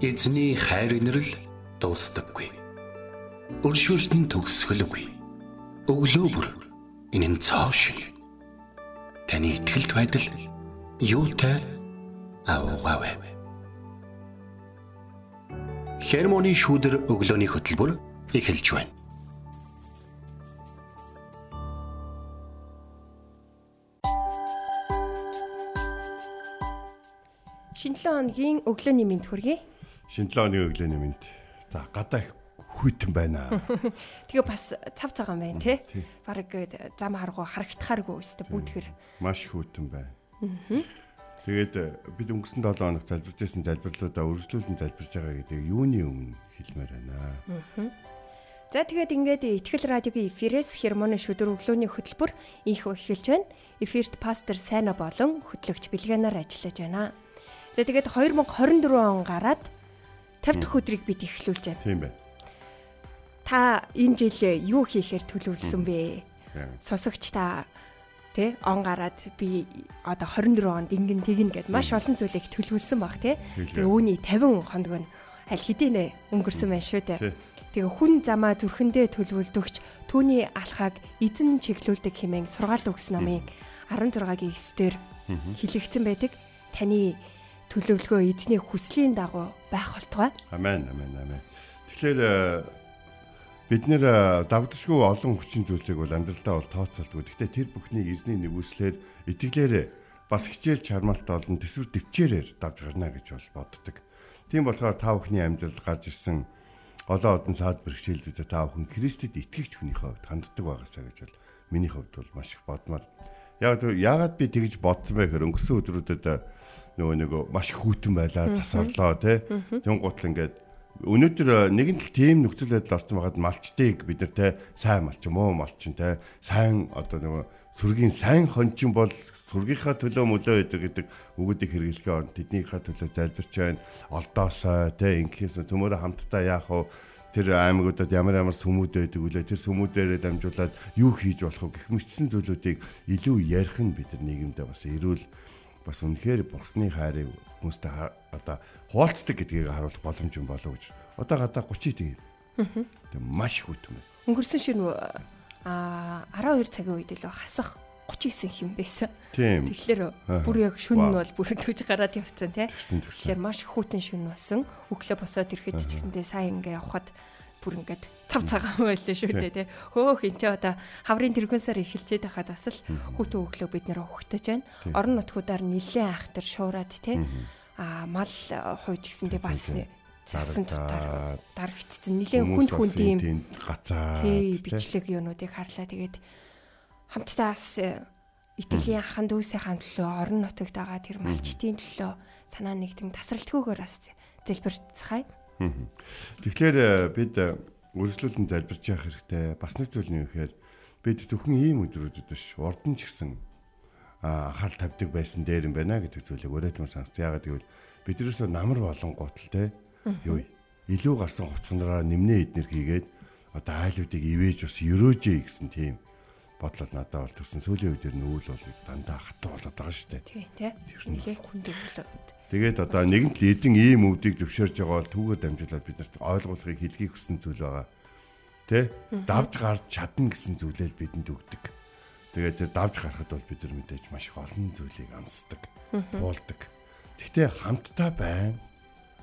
Эзний хайр инрэл дуустдаггүй. Өршөөлт нь төгсгөлгүй. Өглөө бүр энэ нь цоо шиг. Таны ихтгэлт байдал юутай аавгаавэ. Хермоны шүүдэр өглөөний хөтөлбөр эхэлж байна. Шинэ 7 хоногийн өглөөний мэд хүргэе. 7 хоногийн өглөөний мэд. За гадаа их хүйтэн байна. Тэгээ бас цав цагаан байна тий. Бараг зам харгуу харагдахааргүй өстө бүдгэр. Маш хүйтэн байна. Тэгээд э, бид өнгөрсөн 7 хоног залбирч байсан залбирлуудаа үргэлжлүүлэн залбирж байгаа гэдэг юуны өмнө хэлмээр байна. За тэгээд ингээд ихтгэл радиогийн эфирээс хермоны шүдэр өглөөний хөтөлбөр их эхэлж байна. Эфирт пастор Сайна болон хөтлөгч Билгэнаар ажиллаж байна. За тэгээд 2024 он гараад 50 дахь өдрийг бид эхлүүлж байна. Тийм байна. Та энэ жил юу хийхээр төлөвлөсөн бэ? Сосогч та тэ он гараад би одоо 24 онд ингэн тэгнэ гэд маш олон зүйлийг төлөвлөсөн баг тэ. Тэгээ үүний 50 хоног нь аль хэдийнэ өнгөрсөн байна шүү дээ. Тэгээ хүн замаа зүрхэндээ төлөвлөдөгч түүний алхааг эзэн чиглүүлдэг хэмээн сургаалт өгсөн номын 16-гийн 9-дэр хэлэгдсэн байдаг. Таны төлөвлөгөө эзний хүслийн дагуу байх болтугай. Амен, амен, амен. Тэгэхээр э, бид нэр э, давдшгүй олон хүчин зүйлийг бол амьдралдаа бол тооцоолдгоо. Гэхдээ тэр бүхнийг эзний нэгүслэр итгэлээрээ бас хичээл чармаалт олон төсвөр төвчээрээр давж гарна гэж бол боддог. Тийм болохоор та бүхний амьдралд гарч ирсэн олон олон саад бэрхшээлүүдэд та бүхэн Христэд итгэгч хүнийхээ хувьд ханддаг байгаасаа гэж бол миний хувьд бол маш их бодмоор. Яг яагаад би тэгж бодсон бэ гэхээр өнгөрсөн өдрүүдэд нөгөө нөгөө маш хүүтэн байлаа тасарлоо тий. Тэн гутал ингээд өнөөдөр нэгэн тал тийм нөхцөл байдал орсон байгаад малчтыг бид нар те сайн малч юм уу малчин те сайн одоо нөгөө сүргийн сайн хончин бол сүргийнхаа төлөө мөлөө өгдөг гэдэг үгүүдийг хэрэглэхээ орно. Тэднийхээ төлөө залбирч байна олдоосоо те инхээс төмөрө хамтдаа яах вэ? Тэр аймагуудад ямар ямар сүмүүд байдаг үлээ тэр сүмүүдээрээ дамжуулаад юу хийж болох вэ гэх мэтсэн зүйлүүдийг илүү ярих нь бид нар нийгэмдээ бас эрүүл бас үнэхээр бурхны хайрыг хүмүүстэй одоо хуваалцдаг гэдгийг харуулах боломж юм болов гэж. Одоо гадаа 30 тийм. Тэг маш байна. Өнгөрсөн шин а 12 цагийн үед л хасах 39 хэм байсан. Тэгэхээр бүр яг шүн нь бол бүр төж гараад явцсан тий. Тэгэхээр маш хүүтэн шүн болсон. Өглөө босоод ирэхэд ч гэсэндээ сайн ингээ явхад бүр ингээд цав цагаан байлаа шүү дээ тий. Хөөх энэ ч одоо хаврын тэргүүнсээр эхэлчээд байхад бас л хүүтэн өглөө бид нэр ухтаж байна. Орон нутгуудаар нилээн ахтар шуураад тий. Аа мал хууж гисэндээ бас засан дотор дарагдсан. Нилээн хүнд хүнд ийм гацаа тий бичлэг юунуудыг харлаа. Тэгээд хамтдаа бас э, итгэлийн ахын дүүсийн төлөө орон нутагт байгаа тэр малчтын төлөө санаа нэгтэн тасралтгүйгээр бас залбирцгаая. Тэгэхээр э, бид э, үргэлжлүүлэн залбирч явах хэрэгтэй. Бас нэг зүйл нь юу гэхээр бид зөвхөн ийм өдрүүдэд биш, урд нь ч гэсэн анхаарал тавьдаг байсан дээр юм байна гэдэг зүйлийг өрөөдмөр санагт. Яагаад гэвэл биднээс намар болон гутал те юу илүү гарсан хувцсанараа нэмнээ эднэр хийгээд одоо айлуудыг ивэж бас өрөөжээ гэсэн тийм бодлол надад бол төрсэн сүүлийн үед нь үйл бол дандаа хатуу болоод байгаа шүү дээ. Тий, тий. Нилээ хүнд өглөө. Тэгээд одоо нэгэн л эзэн ийм өвдгийг зөвшөөрж байгаа бол түүгээр дамжуулаад бид нарт ойлгуулахыг хэлхийг хүссэн зүйл байгаа. Тэ? Давж гарч чадна гэсэн зүйлээ бидэнд өгдөг. Тэгээд тэр давж гарахад бол бид нар мэдээж маш их олон зүйлийг амсдаг, туулдаг. Гэхдээ хамтдаа байна.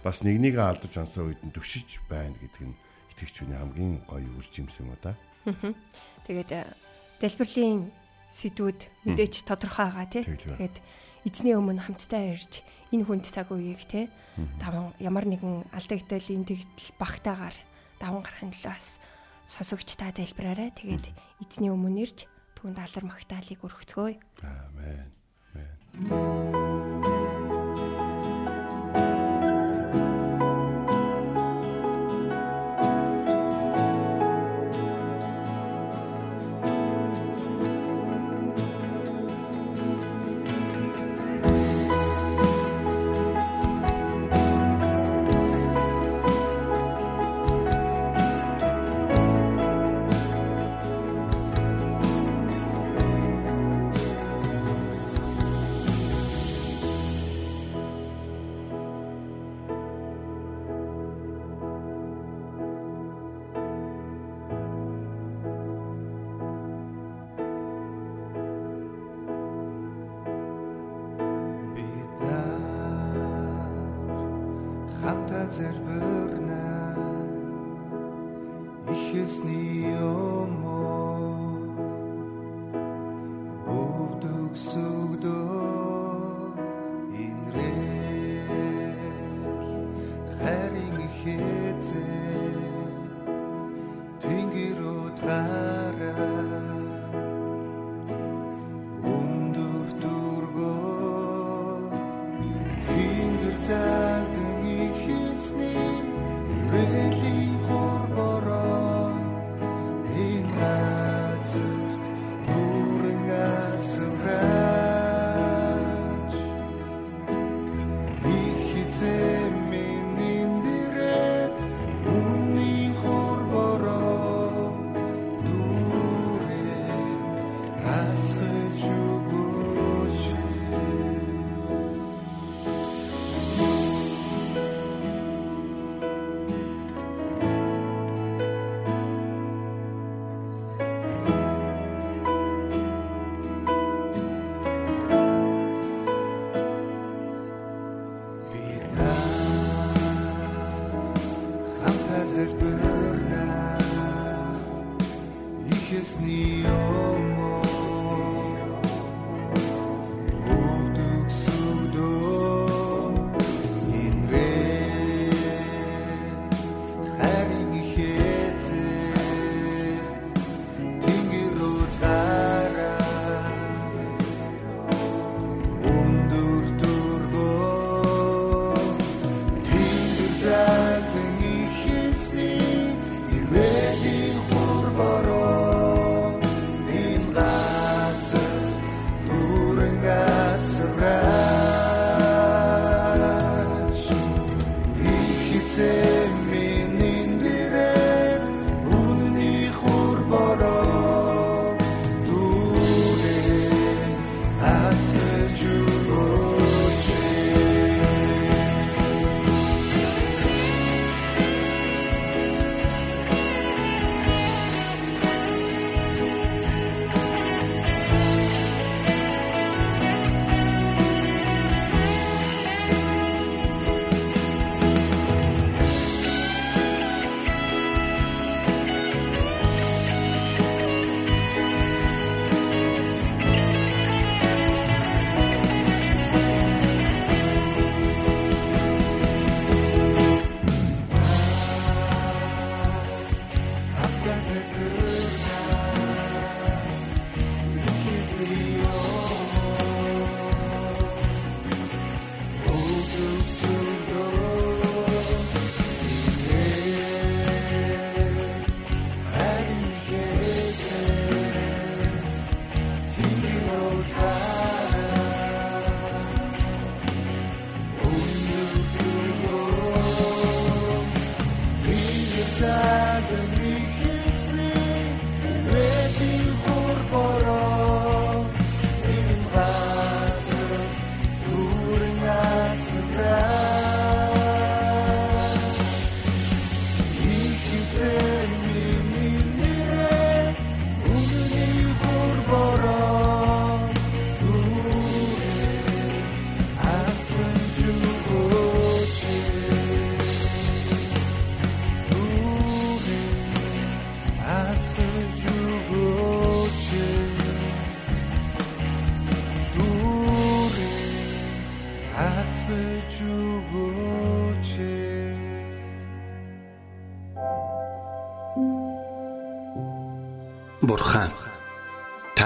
Бас нэг нэг алдаж ансан үед нь төшиж байна гэдэг нь итгэгч хүний хамгийн гоё үр жимс юм да. Тэгээд залбирлын сэдвүүд мэдээж тодорхой байгаа тий. Тэгээд эзний өмнө хамтдаа ирж энэ хүнд цаг үеийг те даван ямар нэгэн алдагдaltaлийн тэгдэл багтаагаар даван гарахын төлөө бас сосогч та залбираарай. Тэгээд эзний өмнө ирж түүнд алдар магтаалыг өргөцгөөе. Аамен. Аамен. Та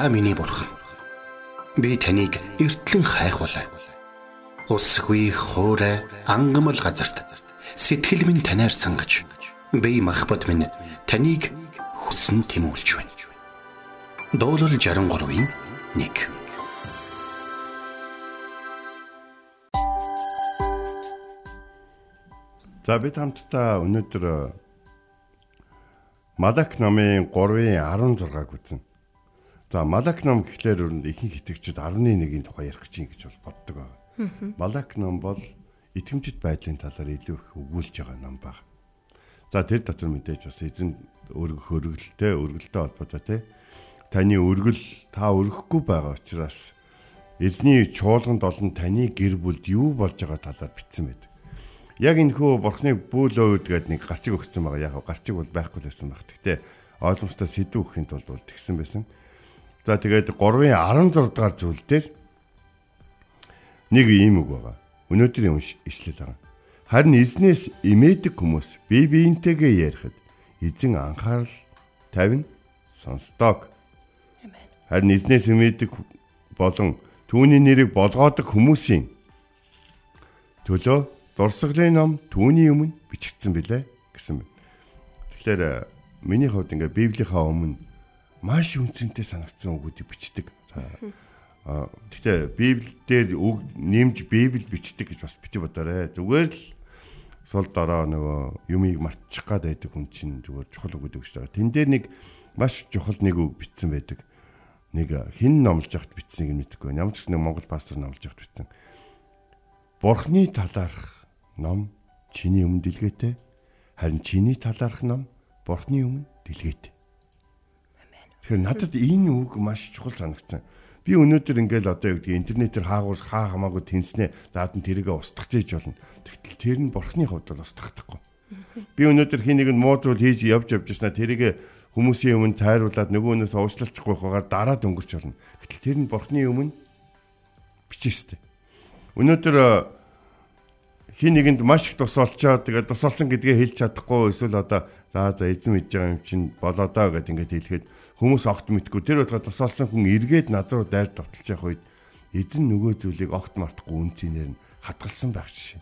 миний бурхан. Би таныг эртлэн хайхвалаа. Усгүй хоорой ангамл газарт сэтгэл минь танаар сангаж би махбат минь таныг хүсн тэмүүлж байна. Дуурал 63-ийн 1 За бид хамтдаа өнөөдөр Малак номын 3-ын 16-г үзнэ. За Малак ном гэхлээр өрөнд ихэнх итгэгчид 11-ийн тухай ярих гэж ингэж бол боддог байна. Малак ном бол итгэмжит байдлын талаар илүү их өгүүлж байгаа ном баг. За тэр дотор мэдээж бас эзэн өргөх өргөлтэй өргөлтэй холбоотой те. Таны өргөл та өргөхгүй байгаа учраас эзний чуулганд олон таны гэр бүлд юу болж байгаа талаар бичсэн байдаг. Яг энэ хөө бурхны бүүлөөд гээд нэг гарчиг өгсөн байгаа. Яг гарчиг бол байхгүй л байсан баг. Гэтэ ойлгомжтой сэдв өгөхийн тулд бол тэгсэн байсан. За тэгээд 3-ын 16 дугаар зүйл дээр нэг ийм үг байгаа. Өнөөдрийн унш ишлэл байгаа. Харин эзнээс имээдэг хүмүүс бие биентэйгээ ярихад эзэн анхаарал тавина сонсдог. Харин эзнээс имээдэг болон түүний нэрийг болгоодог хүмүүсийн төлөө дурсгалын ном түүний өмнө бичигдсэн билээ гэсэн. Тэгэхээр э, миний хувьд ингээ Библийнхаа өмнө маш үнцэнтэй санагдсан үгүүдийг бичдэг. Гэхдээ Библи дээр үг нэмж Библи бичдэг гэж бас бити бодоорой. Зүгээр л сул дорой нөгөө юмыг мартчих гад байдаг хүн чинь зүгээр чухал үг гэдэг шүү дээ. Тэн дээр нэг маш чухал нэг үг бичсэн байдаг. Нэг хин номлож явахт бичсэнийг мэдэхгүй. Ямар ч гэсэн Монгол пастор номлож явахт бичсэн. Бурхны талаарх ном чиний өмнө дэлгээтэй. Харин чиний талаарх ном Бурхны өмнө дэлгээтэй. Тэгэхээр надад энэ үг маш чухал санагдсан. Би өнөөдөр ингээл одоо юу гэдгийг интернетээр хаагуул хаа хамаагүй тэнснэ наад нь тэрийгэ устгах гэж болно. Тэгтэл тэр нь Бурхны хувьд бол устгахдаггүй. Би өнөөдөр хин нэг нь муу зүйл хийж явж явж яснаа тэрийгэ хүмүүсийн өмнө тайруулад нөгөө хүнээс уучлалчихгүй байгаар дараад өнгөрч болно. Гэтэл тэр нь Бурхны өмнө бичээстэй. Өнөөдөр хин нэгэнд маш их тус олчоод тэгээд тус олсон гэдгээ хэлж чадахгүй эсвэл одоо за за эзэн мэдж байгаа юм чинь болоодоо гэд ингээд хэлэхэд хүмүүс огт мэдгүй тэр удаа тус олсон хүн эргээд над руу дайр товтолж явах үед эзэн нөгөө зүйлийг огт мартахгүй үнцээр нь хатгалсан байх жишээ.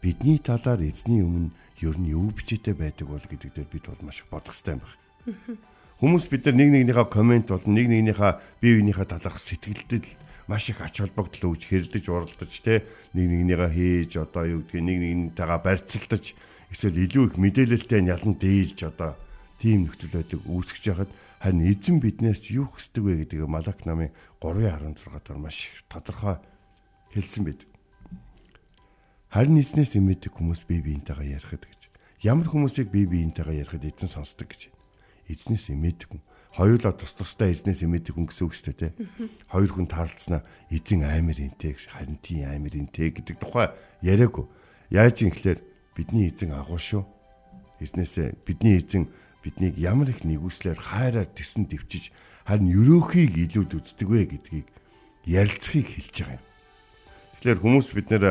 Бидний талаар эзний өмнө ер нь юу бичээтэй байдаг бол гэдэг дээр бид бол маш их бодох хэрэгтэй байна. Хүмүүс бид нар нэг нэгнийхээ комент болон нэг нэгнийхээ бие биенийхээ талаарх сэтгэлдэл маш их ач холбогдол өгч хэрлэж уралдаж те нэг нэгнийгээ хийж одоо юу гэдгийг нэг нэгнийтэйгээ барьцалдаж эсвэл илүү их мэдээлэлтэй ялан дийлж одоо тийм нөхцөл байдал үүсгэж яхад харин эзэн биднээс юу хүсдэг вэ гэдгийг Малак намын 3:16 дээр маш их тодорхой хэлсэн байдаг. Харин эзнээс имэдэг хүмүүс бие биентэйгээ ярихад гэж. Ямар хүмүүсийг бие биентэйгээ ярихад эзэн сонсдог гэж. Эзнээс имэдэг хүн хоёулаа тус тустай эзнээс имэдэг хүн гэсэн үг шүү дээ. Хоёр хүн таарлцснаа эзэн аймар интэй харин тийм аймар интэй гэдэг тухай яриаггүй. Яаж юм гэхээр бидний эзэн агуу шүү. Эзнээсээ бидний эзэн биднийг ямар их нэгүслэр хайраар тэсэн дэвчиж харин өрөөхийг илүүд үздэг вэ гэдгийг ярилцахыг хэлж байгаа юм. Тэгэхээр хүмүүс бид нэр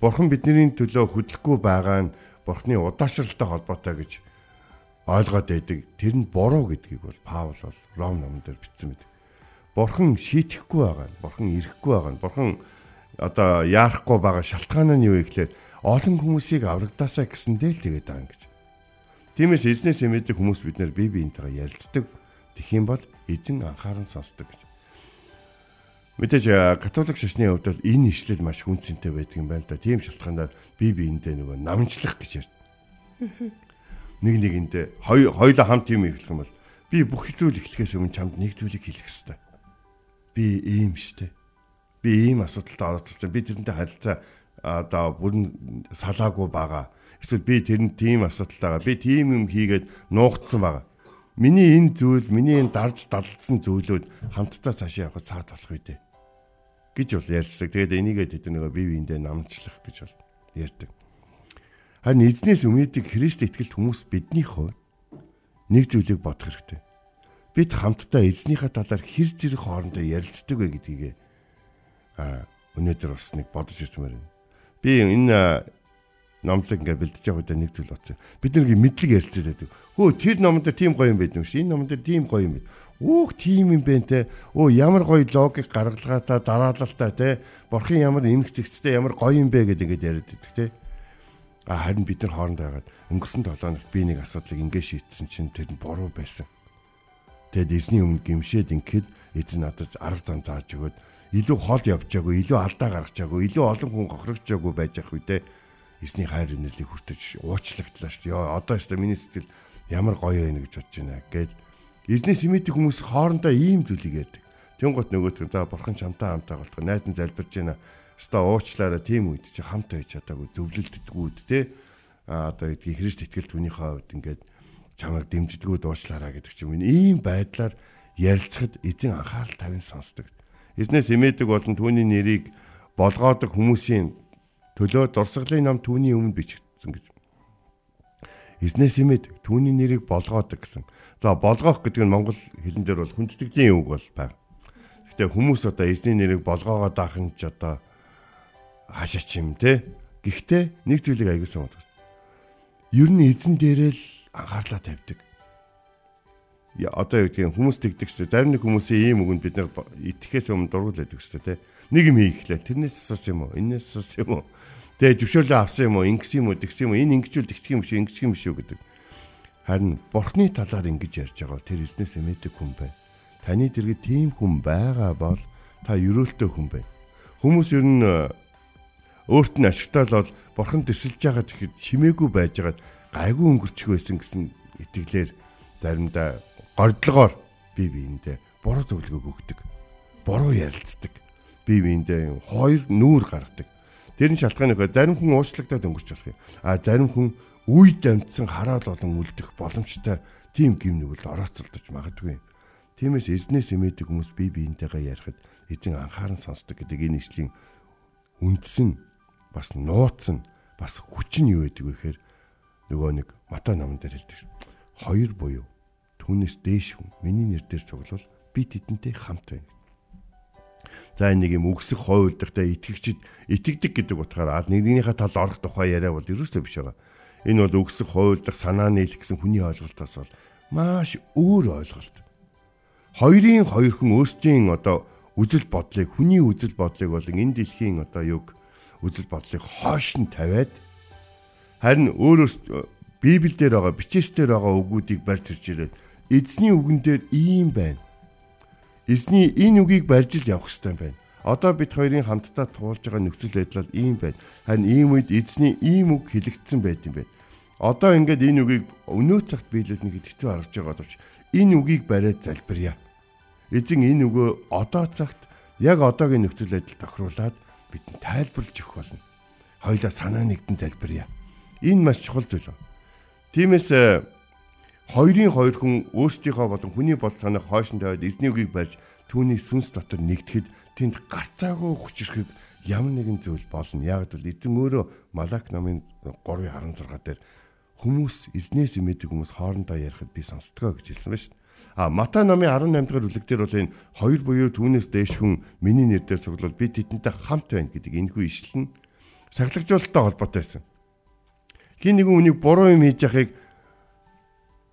бурхан бидний төлөө хөдлөхгүй байгаа нь бурханы удаашралтай холбоотой гэж ойлгоод байдаг. Тэр нь буруу гэдгийг бол Паул бол Ром номон дээр бичсэн мэт. Бурхан шийтгэхгүй байгаа нь, бурхан ирэхгүй байгаа нь, бурхан одоо яарахгүй байгаа шалтгаан нь юу вэ гэхээр олон хүмүүсийг аврагдаасаа гэсэндээ л тэгээд байгаа юм гэж. Тиймээс эзнээс мэддэг хүмүүс бид нэр бие биентэйгээ ярилцдаг. Юм бол эзэн анхааран сонсдог гэж. Мэдээж католик шашны хувьд энэ ишлэл маш хүнцэнтэй байдаг юм байна л да. Тийм шалтгаанаар бие биендээ нөгөө намжлах гэж ярьдаг нэг нэгэндээ хоёулаа хамт юм эхлэх юм бол би бүх зүйл эхлэхээс өмнө чамд нэг зүйлийг хэлэх хэрэгтэй. Би ийм штэ. Би ийм асуудалтай оролцсон. Би тэрнтэй харилцаа одоо бүрэн салаагүй байгаа. Эсвэл би тэрэнд тийм асуудалтайгаа би тийм юм хийгээд нуугдсан байгаа. Миний энэ зүйл, миний энэ дарж далдсан зүйлүүд хамтдаа цаашаа явахад цаад болох үү гэж бол ярьдаг. Тэгээд энийгээ тэд нэг бие биендээ намчлах гэж бол ярьдаг. Харин эзнээс өмнөдөг Христ итгэлт хүмүүс бидний хувь нэг зүйлийг бодох хэрэгтэй. Бид хамтдаа эзнийхээ талаар хэр зэрэг хоорондоо ярилцдаг вэ гэдгийг а өнөөдөр бас нэг бодож үзмээр байна. Би энэ номлог ингээ бэлдэж явах удаа нэг зүйл бодсон. Бид нэг мэдлэг ярилцаад байдаг. Хөө тэр номон дээр тийм гоё юм байд юм шиг. Энэ номон дээр тийм гоё юм байд. Өөх тийм юм бэ те. Өө ямар гоё логик гаргалгаатай дараалалтай те. Борхын ямар эмх зэгцтэй ямар гоё юм бэ гэдэг ингээд яриад байдаг те. А харин бид нар хоорондоо яагаад өнгөрсөн 7 хоногт би нэг асуудлыг ингээ шийдсэн чинь тэр нь буруу байсан. Тэгэд эзний өмнө гимшээд ингээд эзэн надад арга зам зааж өгөөд илүү хол явжаагүй, илүү алдаа гаргачаагүй, илүү олон хүн гохирогчаагүй байж ах үедээ эзний хайр инэрлийг хүртэж уучлагдлаа шүү. Йоо одоо өстө миний сэтгэл ямар гоё байна гэж бодож байна гэд эзнээс имэдэг хүмүүс хоорондоо ийм зүйлийг ярьдаг. Тэнгот нөгөөтгөн та бурхан чамтай хамтаа болтго найз нь залбирж байна Ста уучлаарай тийм үед чи хамт байж чадаагүй зөвлөлддгүүд те а одоо эдгийн Христ итгэл түүнийхээ хувьд ингээд чамайг дэмждэггүй дуучлаараа гэдэг чинь ийм байдлаар ярилцахад эзэн анхаарал тавин сонсдог. Эзнээс имээдэг болон түүний нэрийг болгоодог хүмүүсийн төлөө дурсгалын нам түүний өмнө бичигдсэн гэж. Эзнээс имэд түүний нэрийг болгоодог гэсэн. За болгоох гэдэг нь монгол хэлэн дээр бол хүндэтгэлийн үг бол байна. Гэхдээ хүмүүс одоо эзний нэрийг болгоогоо даахын ч одоо хаашаач юм те. Гэхдээ нэг зүйлийг аягуулсан байна. Ер нь эзэн дээрээ л анхаарлаа тавьдаг. Я одоо юу гэдгийг хүмүүс тэгдэг шүү дээ. Зарим нэг хүмүүсийн ийм үгэнд бид нар итгэхээс өмнө дургуул байдаг шүү дээ. Нэг юм хийхлээ. Тэрнээс сус юм уу? Энээс сус юм уу? Тэгээ зөвшөөрлөө авсан юм уу? Ингэсэн юм уу? Тэгсэн юм уу? Энэ ингэжүүл тэгчих юм шүү, ингэчих юм шүү гэдэг. Харин бурхны талаар ингэж ярьж байгаа тэр эзнээс мэддэг хүн байна. Таны дэргэд тийм хүн байгаа бол та ерөөлтөө хүн байна. Хүмүүс ер нь өөрт нь ашигтай л бол бурхан төсөлж байгаа гэхэд чимээгүй байж байгаа гайгүй өнгөрчих байсан гэсэн итгэлээр заримдаа гордлогоор бие биендээ буруу зөвлөгөөг өгдөг. Буруу ярилцдаг. Бие биендээ хоёр нүүр гаргадаг. Тэр нь шалтгаан нөхөө зарим хүн уучлагдаад өнгөрч болох юм. А зарим хүн үе дамжсан хараад олон үлдэх боломжтой тийм гим нүгэл орооцолдож магадгүй. Тиймээс эзнээс эмээдэг хүмүүс бие биентэйгээ ярихад эзэн анхааран сонсдог гэдэг энэ ишлийн үндсэн бас нууц нь бас хүч нь юу гэдэг вэ гэхээр нөгөө нэг Матай номон дээр хэлдэг. Хоёр буюу түүнээс дээш хүн миний нэр дээр цуглал би тэдэнтэй хамт байна. За энэ нэг юм өгсөх хойулдахтай итгэгчд итгэдэг гэдэг утгаараа нэгнийхээ тал орох тухай яриа бол ерөөсөө биш байгаа. Энэ бол өгсөх хойулдах санаа нийлэх гэсэн хүний ойлголтоос бол маш өөр ойлголт. Хоёрын хоёр хүн өөрсдийн одоо үзэл бодлыг хүний үзэл бодлыг болон энэ дэлхийн одоо юг үзэл бодлыг хоош нь тавиад харин өөрөөс Библиэлд байгаа бичээсээр байгаа үгүүдийг барьж ирж ирээд эзний үгэн дээр ийм байна. Эзний энэ үгийг барьж л явах хэрэгтэй байна. Одоо бид хоёрын хамтдаа туулж байгаа нөхцөл байдал ийм байна. Харин ийм үед эзний ийм үг хэлэгдсэн байт юм байна. Одоо ингээд энэ үгийг өнөө цагт нэг хэцүү харж байгаа боловч энэ үгийг бариад залбирая. Эзэн энэ үгөө одоо цагт яг одоогийн нөхцөл байдал тохируулаад бидэнд тайлбарлаж өгөх болно. Хоёлаа санаа нэгдэн залбирая. Энэ маш чухал зүйл. Тиймээс хоёрын хоёр хүн өөрсдийнхөө болон хүний бод санааг хойш нь тавиад эзний үгийг барьж түүний сүнс дотор нэгдэхэд тэнд гарцаагүй хүчрэхэд ямар нэгэн зүйл болно. Яг л эзэн өөрөө Малак намын 3:16 дээр хүмүүс эзнээс имэдэг хүмүүс хоорондоо ярихад би сонсдгоо гэж хэлсэн байна шүү. А Матай намын 18 дахь бүлэг дээр бол энэ хоёр буюу түүнээс дээш хүн миний нэр дээр цуглал би тэдэнтэй хамт байна гэдэг энэхүү ишлэл нь сахлагжуулалттай холбоотой байсан. Хин нэгэн үнийг буруу юм хийж яхахыг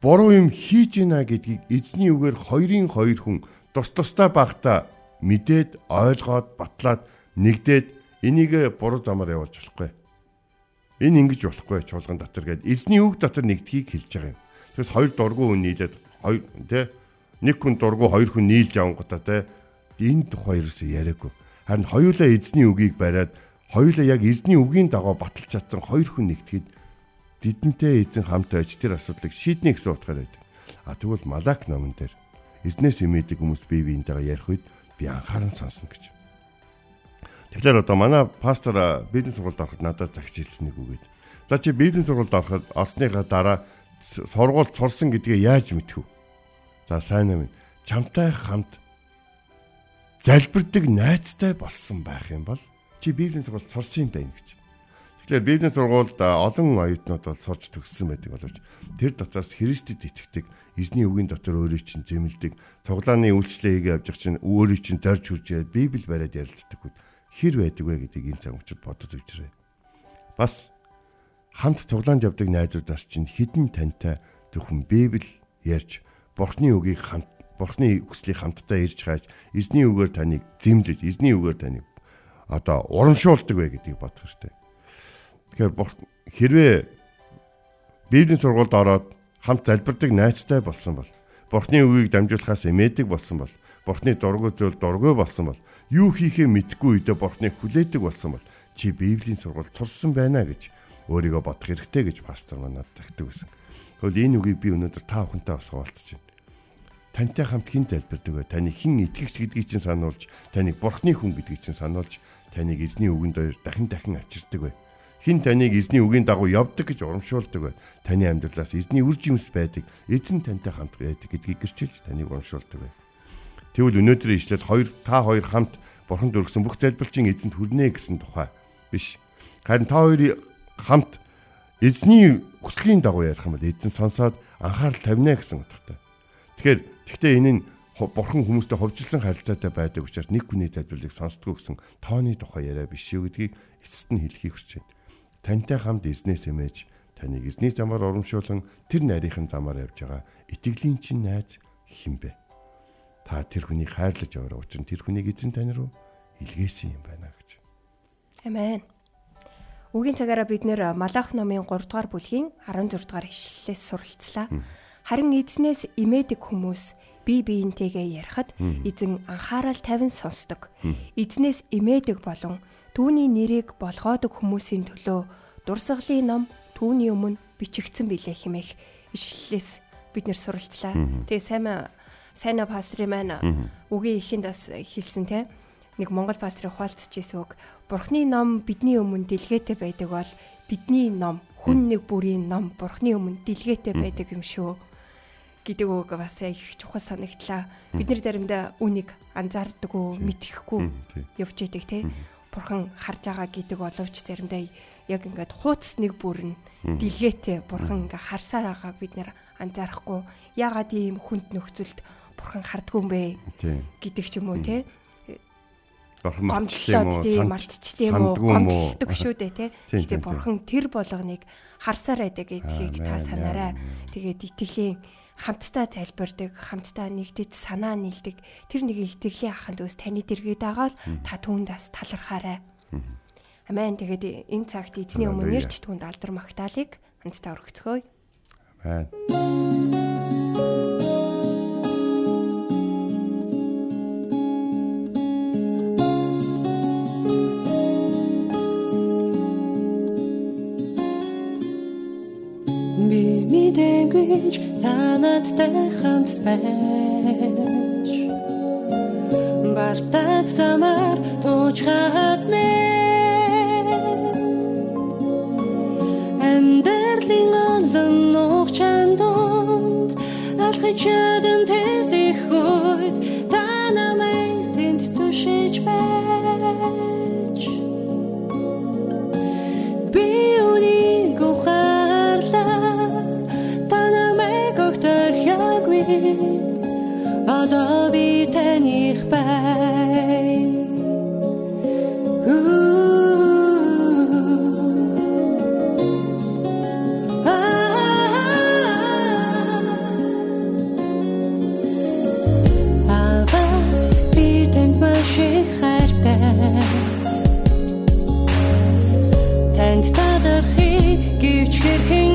буруу юм хийж гинэ гэдгийг эзний үгээр хоёрын хоёр хүн тус тустай багта мэдээд ойлгоод батлаад нэгдээд энийг буруу замаар явуулж болохгүй. Энэ ингэж болохгүй чуулган дотор гээд эзний үг дотор нэгдхийг хэлж байгаа юм. Тэгээс хоёр дургу хүн нийлээд хоёр тэ нэг хүн дургу хоёр хүн нийлж авангуудаа тэ энэ тухай ерөөсөө яриаггүй. Харин хоёулаа эзний үгийг бариад хоёулаа яг эзний үгийн дагуу баталж чадсан хоёр хүн нэгтгэхэд Дидэнтэй эзэн хамт байж тэр асуудлыг шийднэ гэсэн утгаар байдаг. А тэгвэл Малак номон дээр эзнээс имээдэг хүмүүс бие биентэйгээ ярих үед би анхааран сонсно гэж. Тэгэхээр одоо манай пастор бизнес сургуульд ороход надад загч хэлсэн нэг үгээд. За чи бизнес сургуульд ороход орсныхаа дараа сургуульд сурсан гэдгээ яаж мэдэх вэ? За сайн юм. Чамтай хамт залбирдаг найзтай болсон байх юм бол чи библийн сургуульд сурсан юм байна гэж. Тэгэхээр бизнес сургуульд олон оюутнууд бол сурч төгссөн байдаг боловч тэр дотроос Христэд итгэдэг, эзний үгийн дотор өөрийг чинь зэмлдэг, цуглааны үйлчлэгээ хийгээ явж чинь өөрийг чинь зорж хүрж Библи бариад ярилцдаг үед хэр байдаг вэ гэдгийг энэ цаг учраас бодод үзээрэй. Бас хамт цуглаанд явдаг найзуудаас чинь хідэн тантай зөвхөн Библи ярьж Бурхны үгийг хамт Бурхны хүслийг хамтдаа ирж хааж эзний үгээр таныг зэмлэж, эзний үгээр таныг одоо урамшуулдаг вэ гэдгийг бодох хэрэгтэй. Тэгэхээр хэрвээ Библийн сургуульд ороод хамт залбирдаг найзтай болсон бол Бурхны үгийг дамжуулахаас эмээдэг болсон бол Бурхны дургүй зүйл дургүй болсон бол юу хийхээ мэдгүй үедээ Бурхныг хүлээдэг болсон бол чи Библийн сургуульд сурсан байна гэж өөрийгөө бодох хэрэгтэй гэж пастор манад тагтдаг гэсэн. Тэгвэл энэ үгийг би өнөөдөр та бүхэнтэй бас хуваалцаж байна. Тантай хамт хэн залбирдаг вэ? Таны хэн итгэгч гэдгийг чинь сануулж, таныг Бурхны хүн гэдгийг чинь сануулж, таныг эзний үгэнд дахин дахин авчирдаг вэ? Хин таныг эзний үгийн дагуу явдаг гэж урамшуулдаг бай. Таны амьдралаас эзний үр жимс байдаг. Эзэн тантай хамт байдаг гэдгийг гэрчилж таныг урамшуулдаг бай. Тэгвэл өнөөдрийн ишлэл хоёр та хоёр хамт бурханд өргөсөн бүх залбирчийн эзэнд хүрнэ гэсэн тухай биш. Харин та хоёрын хамт эзний хүслийн дагуу ярих юм бол эзэн сонсоод анхаарал тавина гэсэн утгатай. Тэгэхээр тэгтээ энэ нь бурхан хүмүүстэй ховжилсан харилцаатай байдаг учраас нэг хүний тайлбарлыг сонсдгоо гэсэн тооны тухай яриа биш шүү гэдгийг эцэст нь хэлхийг хүсэж байна. Тантай хамт эзнээс эмээж таныг эзний замаар урамшуулан тэр нарийнхан замаар явж байгаа итгэлийн чинь найз хин бэ? Та тэр хүнийг хайрлаж яваа учраас тэр хүнийг эзэн тань руу илгээсэн юм байна гэж. Амен. Үгийн цагаараа бид нэр Малах номын 3 дугаар бүлгийн 16 дугаар ишлэлээс суралцлаа. Харин эзнээс имээдэг хүмүүс бие биентэйгээ ярихад эзэн анхаарал тавин сонсдог. Эзнээс имээдэг болон түүний нэрийг болгоодог хүмүүсийн төлөө дурсгалын ном түүний өмнө бичигдсэн билээ хэмээх. Ишлэлээс бид нэр суралцлаа. Тэгээ сайн сайна пастрын маань үгийн ихэнд бас хэлсэн те нэг монгол пастрын хуалцж ирсэн үг. Бурхны ном бидний өмнө дэлгээтэй байдаг бол бидний ном хүн нэг бүрийн ном бурхны өмнө дэлгээтэй байдаг юм шүү гэдэг үг бас их чухал санагдлаа. Бид нэр заримдаа үнийг анзаардаг уу, мэдхгүй явж идэг те. Бурхан харж байгаа гэдэг боловч заримдаа яг ингээд хууц нэг бүр нь дэлгээтэй бурхан ингээ харсаар байгааг бид нэр анзаарахгүй. Яагаад ийм хүнд нөхцөлд бурхан хардггүй юм бэ? Гэдэг ч юм уу те гомдлоод тийм мартчтэй юм уу? гомдлдог шүү дээ те гэхдээ бурхан тэр болгоныг харсаар байдаг гэдгийг та санаарай. тэгээд итгэлийн хамтдаа залбирдаг хамтдаа нэгдэж санаа нийлдэг тэр нэг итгэлийн аханд өөс таны дэргээд байгаа л та түүндээс талархаарай Амен. Тэгээд энэ цагт эзний өмнө нэрч түнд алдар магтаалык хамтдаа өргөцгөөе. Амен. Би мэдээгүй танадтай хамт байж. Бартад замаар туучхад мэ Амьдралын олон нуух чандунд алхаж одоо би таних бай Танд тадархи гівч хэрхэн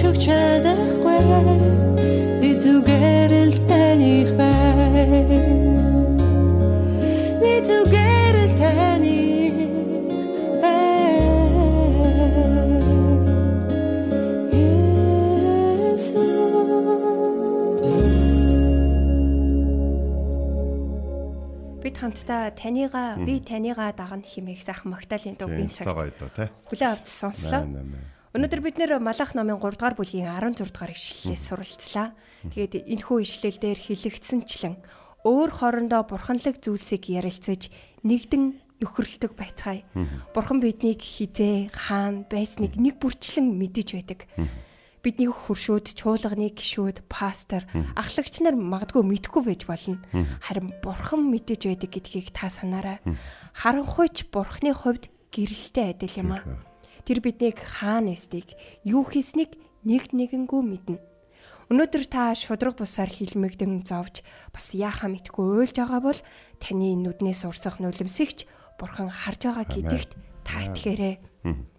ч чадахгүй би зүгээр л таних бай би зүгээр л таних бай Есүс бид хамтдаа танийгаа би танийгаа дагна химээх сайхан магтаалын дуу бий цаг хүлээ авч сонслоо. Өнөөдөр бид нэр Малах номын 3 дугаар бүлгийн 16 дугаар ишлэлээс суралцлаа. Тэгээд энэхүү ишлэл дээр хэлэгдсэнчлэн өөр хоорондоо бурханлаг зүйлсийг ярилцаж нэгдэн нөхөрлөдөг байцгаая. Бурхан биднийг хизээ, хаана байсныг нэг бүрчлэн мэдэж байдаг. Бидний хуршүүд, чуулганы гишүүд, пастор, ахлагч нар магадгүй мэдэхгүй байж болно. Харин бурхан мэдэж байдаг гэдгийг та санаарай. Харанхуйч бурханы хувьд гэрэлтэй адил юм аа. Тэр биднийг хаана эсдгийг, юу хийснийг нэг нэгэнгүү мэднэ. Өнөөдөр та шудраг бусаар хилмигдэн зовж бас яахаа мэдгүй уйлж байгаа бол таны нүднээс урсах нулимсэгч бурхан харж байгаа гэдэгт та итгээрэй.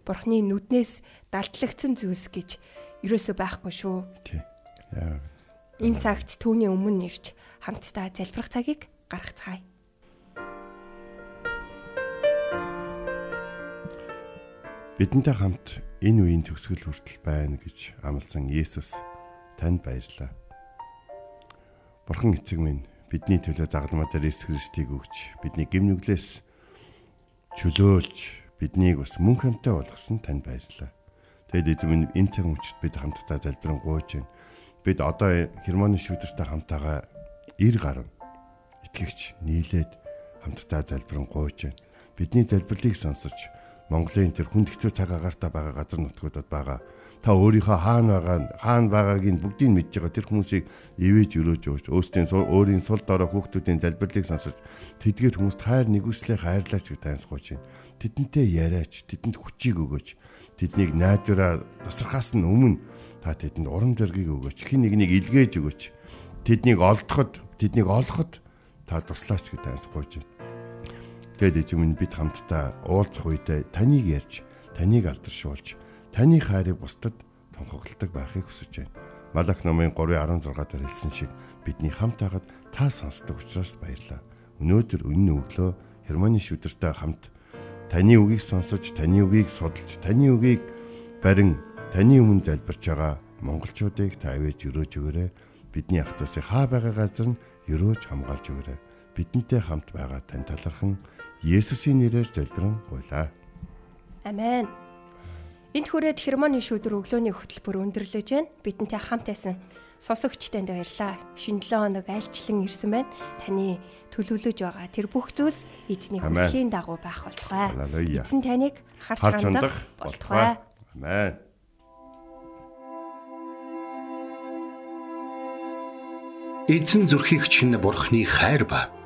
Бурханы нүднээс далдлагдсан зүйлс гэж ерөөсөө байхгүй шүү. Тий. Яа. Энэ цагт түүний өмнө нэрж хамтдаа залбирах цагийг гаргацгаая. Бидэнтэй хамт энэ үеийн төгсгөл хүртэл байна гэж амласан Есүс танд баярлалаа. Бурхан эцэг минь бидний төлөө загалмаа дээр Иесус Христийг өгч бидний гимнүглээс чөлөөлж биднийг бас мөн хамтаа болгосон танд баярлалаа. Тэгэд эзэм энэ цаг мөчид бид хамтдаа залбирэн гуйж байна. Бид одоо Германы шүүдэртэй хамтаага ир гарна. Итгэгч нийлээд хамтдаа залбирэн гуйж байна. Бидний залбирлыг сонсож Монголын тэр хүнд хэцүү цаг агаартай байгаа газар нутгуудад байгаа та өөрийнхөө хаана байгаа хаана байгааг нь бүгдийг мэдж байгаа тэр хүмүүсийг ивэж өрөөж өгч өөрсдийн өөрийн сул дорой хүүхдүүдийн залбирлыг сонсож тэдгээр хүмүүст хайр нэгүслээ хайрлаач гэж тайлсгууж байна. Тэдэнтэй яриач, тэдэнд хүчийг өгөөч тэднийг найдвараа тасархаас нь өмнө та тэдэнд урам зориг өгөөч. Хин нэгнийг илгээж өгөөч. Тэднийг олдоход, тэднийг олоход та туслаач гэж тайлсгууж байна. Тэгэд эзэм бид хамтдаа уулзах үедээ таныг ярьж, таныг алдаршуулж, таны хайрыг бусдад тунхагладаг байхыг хүсэж байна. Малак номын 3:16 дээр хэлсэн шиг бидний хамт байгаад та сонсдог учраас баярлалаа. Өнөөдөр өнөө өглөө Германы шүдэртэй хамт таны үгийг сонсож, таны үгийг судалж, таны үгийг барин таны өмнө залбирч байгаа монголчуудыг та авэж өрөөж өгөөрэй. Бидний ах トゥ усыг хаа байгаа газар нь өрөөж хамгаалж өгөөрэй. Бидэнтэй хамт байгаа тань талархан Есүсийн нэрээр залбирэн гуйлаа. Амен. Энд хүрээд Хермоны шүдэр өглөөний хөтөлбөр өндөрлөж байна. Бидэнтэй хамт байсан сонсогч танд баярлаа. Шинэ 7 хоног альчлан ирсэн байна. Таны төлөвлөж байгаа тэр бүх зүйлс эзний хүслийн дагуу байх болтугай. Эзэн таныг харж хандах болтугай. Амен. Эзэн зүрхийг чинь бурхны хайр ба